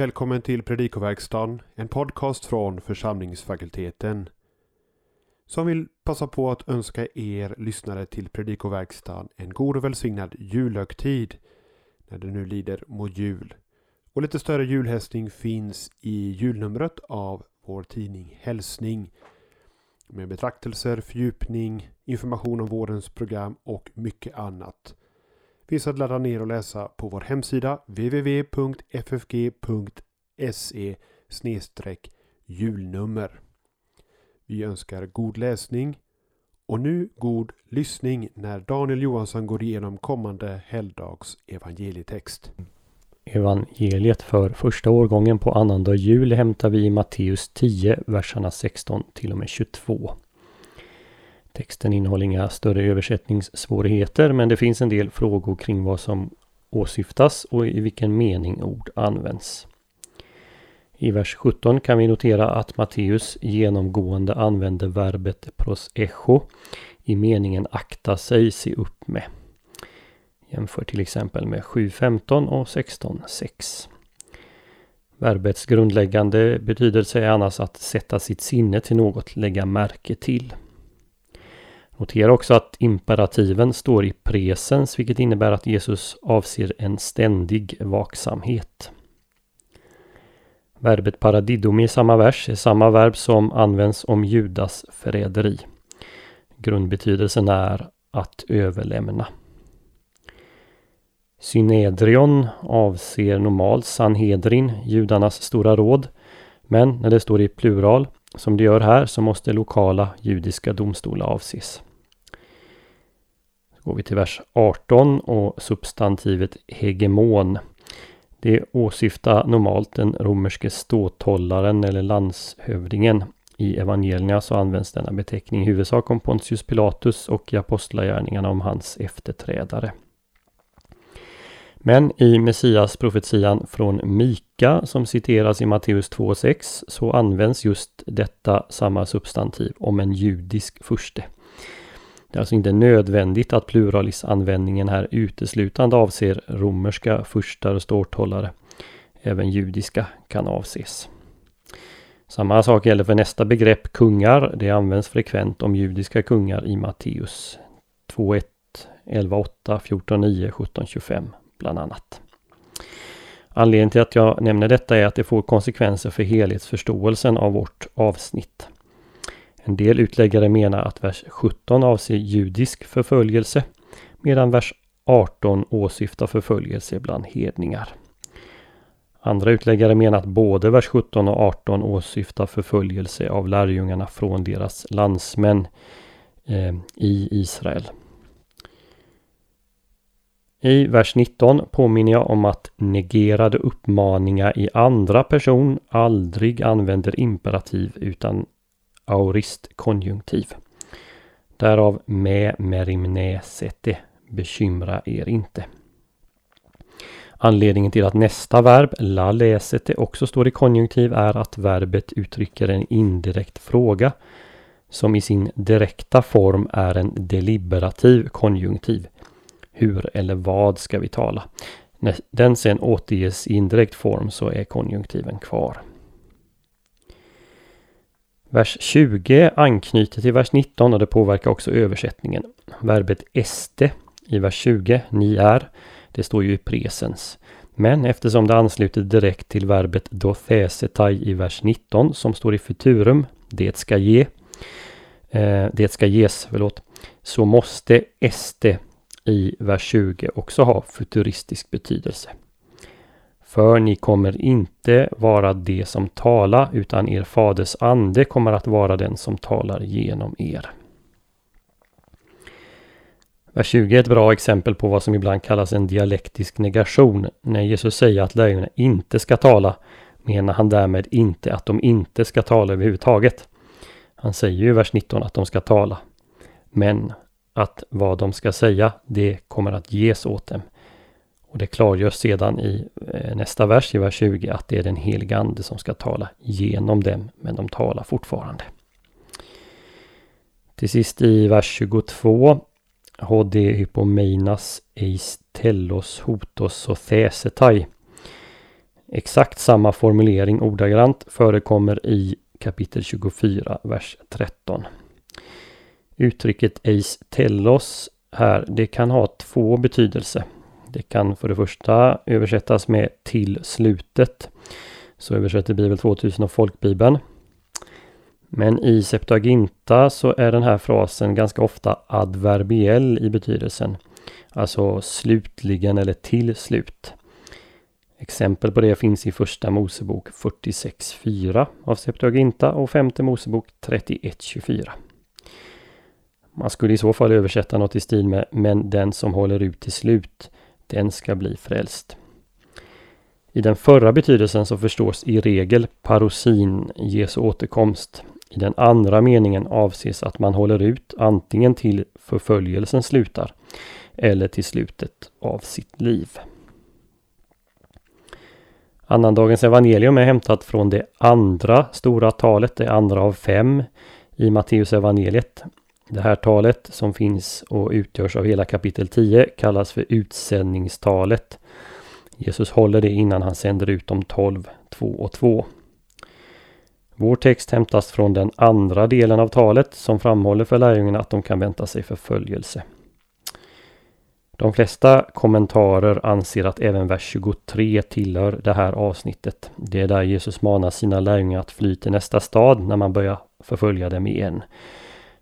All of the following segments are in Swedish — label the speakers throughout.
Speaker 1: välkommen till Predikoverkstan, en podcast från församlingsfakulteten. Som vill passa på att önska er lyssnare till Predikoverkstan en god och välsignad julhögtid när det nu lider mot jul. Och lite större julhälsning finns i julnumret av vår tidning Hälsning med betraktelser, fördjupning, information om vårens program och mycket annat finns att ladda ner och läsa på vår hemsida www.ffg.se julnummer. Vi önskar god läsning och nu god lyssning när Daniel Johansson går igenom kommande helgdags evangelietext.
Speaker 2: Evangeliet för första årgången på annandag jul hämtar vi i Matteus 10, verserna 16 till och med 22. Texten innehåller inga större översättningssvårigheter men det finns en del frågor kring vad som åsyftas och i vilken mening ord används. I vers 17 kan vi notera att Matteus genomgående använder verbet pros echo i meningen akta sig, se upp med. Jämför till exempel med 7.15 och 16.6. Verbets grundläggande betydelse är annars att sätta sitt sinne till något, lägga märke till. Notera också att imperativen står i presens vilket innebär att Jesus avser en ständig vaksamhet. Verbet paradidomi i samma vers är samma verb som används om Judas förräderi. Grundbetydelsen är att överlämna. Synedrion avser normalt Sanhedrin, judarnas stora råd. Men när det står i plural, som det gör här, så måste lokala judiska domstolar avses. Går vi till vers 18 och substantivet hegemon. Det åsyftar normalt den romerske ståthållaren eller landshövdingen. I evangelierna så används denna beteckning i huvudsak om Pontius Pilatus och i apostlagärningarna om hans efterträdare. Men i Messias profetian från Mika som citeras i Matteus 2.6 så används just detta samma substantiv om en judisk furste. Det är alltså inte nödvändigt att pluralisanvändningen här uteslutande avser romerska furstar och ståthållare. Även judiska kan avses. Samma sak gäller för nästa begrepp kungar. Det används frekvent om judiska kungar i Matteus 2.1, 11.8, 14.9, 17.25 bland annat. Anledningen till att jag nämner detta är att det får konsekvenser för helhetsförståelsen av vårt avsnitt. En del utläggare menar att vers 17 avser judisk förföljelse medan vers 18 åsyftar förföljelse bland hedningar. Andra utläggare menar att både vers 17 och 18 åsyftar förföljelse av lärjungarna från deras landsmän eh, i Israel. I vers 19 påminner jag om att negerade uppmaningar i andra person aldrig använder imperativ utan auristkonjunktiv. Därav med merimnesete, bekymra er inte. Anledningen till att nästa verb, la läsete, också står i konjunktiv är att verbet uttrycker en indirekt fråga som i sin direkta form är en deliberativ konjunktiv. Hur eller vad ska vi tala? När den sen återges i indirekt form så är konjunktiven kvar. Vers 20 anknyter till vers 19 och det påverkar också översättningen. Verbet este i vers 20, ni är, det står ju i presens. Men eftersom det ansluter direkt till verbet dothesetai i vers 19 som står i futurum, det ska ge, eh, det ska ges, förlåt, så måste este i vers 20 också ha futuristisk betydelse. För ni kommer inte vara det som talar, utan er faders ande kommer att vara den som talar genom er. Vers 20 är ett bra exempel på vad som ibland kallas en dialektisk negation. När Jesus säger att lärjungarna inte ska tala menar han därmed inte att de inte ska tala överhuvudtaget. Han säger ju i vers 19 att de ska tala. Men att vad de ska säga, det kommer att ges åt dem. Och det klargörs sedan i eh, nästa vers, i vers 20, att det är den helige Ande som ska tala genom dem, men de talar fortfarande. Till sist i vers 22. HD hypomeinas eis tellos hotos och thesetai. Exakt samma formulering ordagrant förekommer i kapitel 24, vers 13. Uttrycket eis tellos här, det kan ha två betydelser. Det kan för det första översättas med till slutet. Så översätter Bibel 2000 och Folkbibeln. Men i Septuaginta så är den här frasen ganska ofta adverbiell i betydelsen. Alltså slutligen eller till slut. Exempel på det finns i Första Mosebok 46.4 av Septuaginta och Femte Mosebok 31.24. Man skulle i så fall översätta något i stil med Men den som håller ut till slut, den ska bli frälst. I den förra betydelsen så förstås i regel parosin, Jesu återkomst. I den andra meningen avses att man håller ut antingen till förföljelsen slutar eller till slutet av sitt liv. Annandagens evangelium är hämtat från det andra stora talet, det andra av fem i Matteus evangeliet. Det här talet som finns och utgörs av hela kapitel 10 kallas för utsändningstalet. Jesus håller det innan han sänder ut de tolv, två och 2. Vår text hämtas från den andra delen av talet som framhåller för lärjungarna att de kan vänta sig förföljelse. De flesta kommentarer anser att även vers 23 tillhör det här avsnittet. Det är där Jesus manar sina lärjungar att fly till nästa stad när man börjar förfölja dem igen.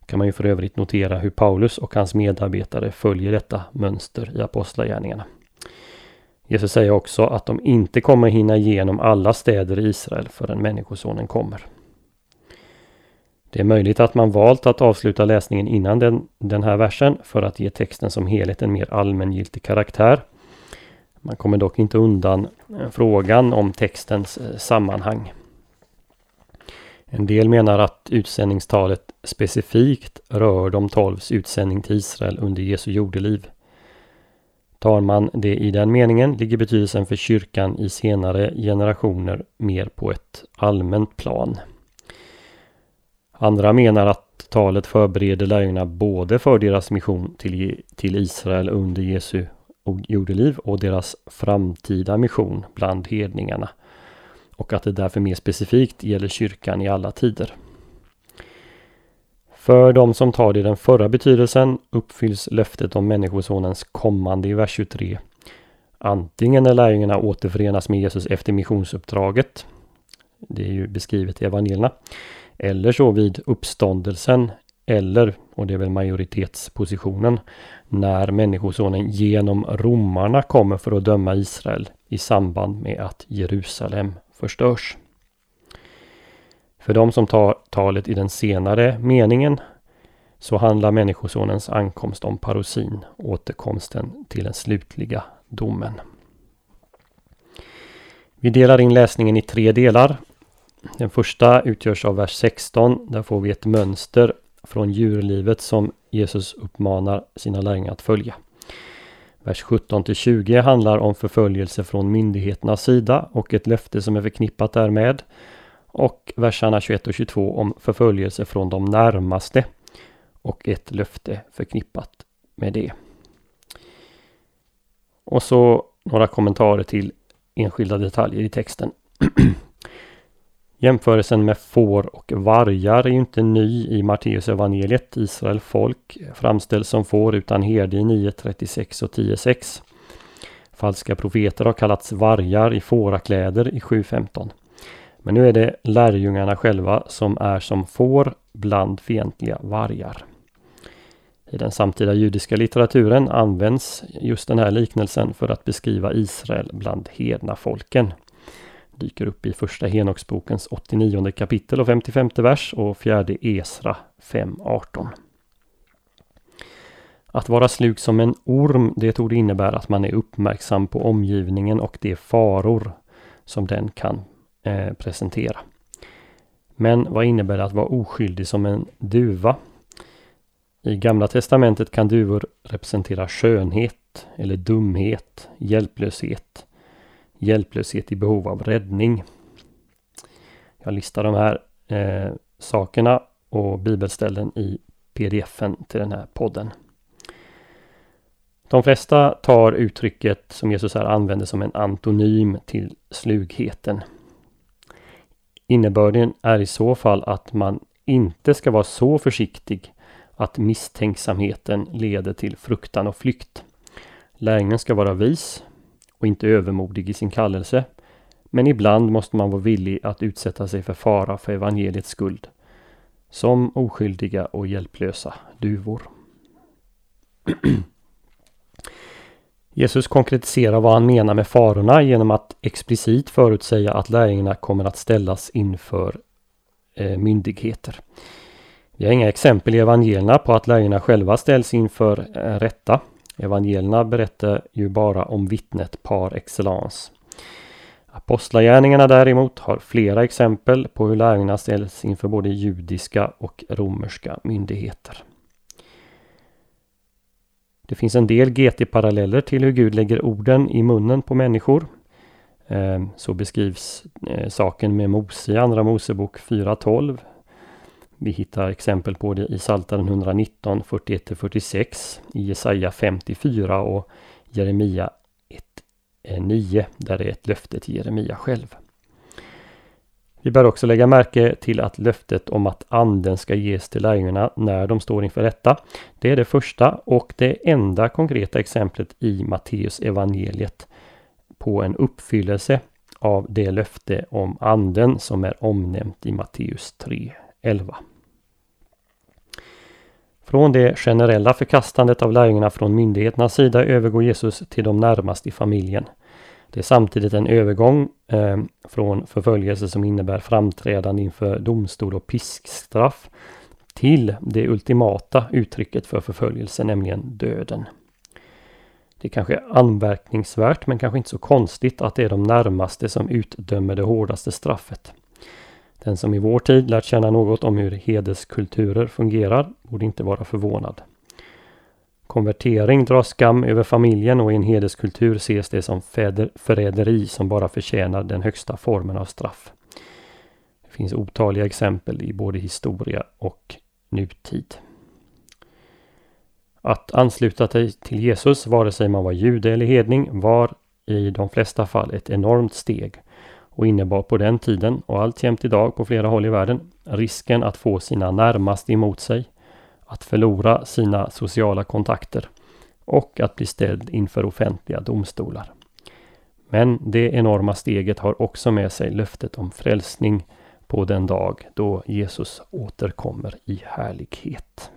Speaker 2: Kan man ju för övrigt notera hur Paulus och hans medarbetare följer detta mönster i Apostlagärningarna. Jesus säger också att de inte kommer hinna igenom alla städer i Israel förrän Människosonen kommer. Det är möjligt att man valt att avsluta läsningen innan den, den här versen för att ge texten som helhet en mer allmängiltig karaktär. Man kommer dock inte undan eh, frågan om textens eh, sammanhang. En del menar att utsändningstalet specifikt rör de tolvs utsändning till Israel under Jesu jordeliv. Tar man det i den meningen ligger betydelsen för kyrkan i senare generationer mer på ett allmänt plan. Andra menar att talet förbereder lärjungarna både för deras mission till, till Israel under Jesu jordeliv och deras framtida mission bland hedningarna. Och att det därför mer specifikt gäller kyrkan i alla tider. För de som tar det i den förra betydelsen uppfylls löftet om Människosonens kommande i vers 23. Antingen när lärjungarna återförenas med Jesus efter missionsuppdraget. Det är ju beskrivet i evangelierna. Eller så vid uppståndelsen eller, och det är väl majoritetspositionen, när Människosonen genom romarna kommer för att döma Israel i samband med att Jerusalem förstörs. För de som tar talet i den senare meningen så handlar Människosonens ankomst om parosin, återkomsten till den slutliga domen. Vi delar in läsningen i tre delar den första utgörs av vers 16. Där får vi ett mönster från djurlivet som Jesus uppmanar sina lärjungar att följa. Vers 17-20 handlar om förföljelse från myndigheternas sida och ett löfte som är förknippat därmed. Och verserna 21 och 22 om förföljelse från de närmaste och ett löfte förknippat med det. Och så några kommentarer till enskilda detaljer i texten. Jämförelsen med får och vargar är ju inte ny i Matteus evangeliet. Israel folk framställs som får utan herde i 9.36 och 10.6. Falska profeter har kallats vargar i fårakläder i 7.15. Men nu är det lärjungarna själva som är som får bland fientliga vargar. I den samtida judiska litteraturen används just den här liknelsen för att beskriva Israel bland hedna folken dyker upp i första Henoksbokens 89 kapitel och 55 vers och fjärde Esra 5.18. Att vara slug som en orm, det torde innebära att man är uppmärksam på omgivningen och de faror som den kan eh, presentera. Men vad innebär det att vara oskyldig som en duva? I Gamla Testamentet kan duvor representera skönhet eller dumhet, hjälplöshet hjälplöshet i behov av räddning. Jag listar de här eh, sakerna och bibelställen i pdfen till den här podden. De flesta tar uttrycket som Jesus här använder som en antonym till slugheten. Innebörden är i så fall att man inte ska vara så försiktig att misstänksamheten leder till fruktan och flykt. Lärjungen ska vara vis och inte övermodig i sin kallelse. Men ibland måste man vara villig att utsätta sig för fara för evangeliets skuld. Som oskyldiga och hjälplösa duvor. Jesus konkretiserar vad han menar med farorna genom att explicit förutsäga att lärjungarna kommer att ställas inför eh, myndigheter. Vi har inga exempel i evangelierna på att lärjungarna själva ställs inför eh, rätta. Evangelierna berättar ju bara om vittnet par excellence. Apostlagärningarna däremot har flera exempel på hur lärjungarna ställs inför både judiska och romerska myndigheter. Det finns en del GT-paralleller till hur Gud lägger orden i munnen på människor. Ehm, så beskrivs eh, saken med Mose i Andra Mosebok 4.12. Vi hittar exempel på det i Psaltaren 119, 41-46, i Jesaja 54 och Jeremia 9, där det är ett löfte till Jeremia själv. Vi bör också lägga märke till att löftet om att anden ska ges till lärjungarna när de står inför detta. Det är det första och det enda konkreta exemplet i Matteus evangeliet på en uppfyllelse av det löfte om anden som är omnämnt i Matteus 3. 11. Från det generella förkastandet av lärjungarna från myndigheternas sida övergår Jesus till de närmaste i familjen. Det är samtidigt en övergång eh, från förföljelse som innebär framträdande inför domstol och piskstraff till det ultimata uttrycket för förföljelse, nämligen döden. Det är kanske anmärkningsvärt men kanske inte så konstigt att det är de närmaste som utdömer det hårdaste straffet. Den som i vår tid lärt känna något om hur hederskulturer fungerar borde inte vara förvånad. Konvertering drar skam över familjen och i en hederskultur ses det som förräderi som bara förtjänar den högsta formen av straff. Det finns otaliga exempel i både historia och nutid. Att ansluta sig till Jesus, vare sig man var jude eller hedning, var i de flesta fall ett enormt steg och innebar på den tiden och alltjämt idag på flera håll i världen risken att få sina närmaste emot sig att förlora sina sociala kontakter och att bli ställd inför offentliga domstolar. Men det enorma steget har också med sig löftet om frälsning på den dag då Jesus återkommer i härlighet.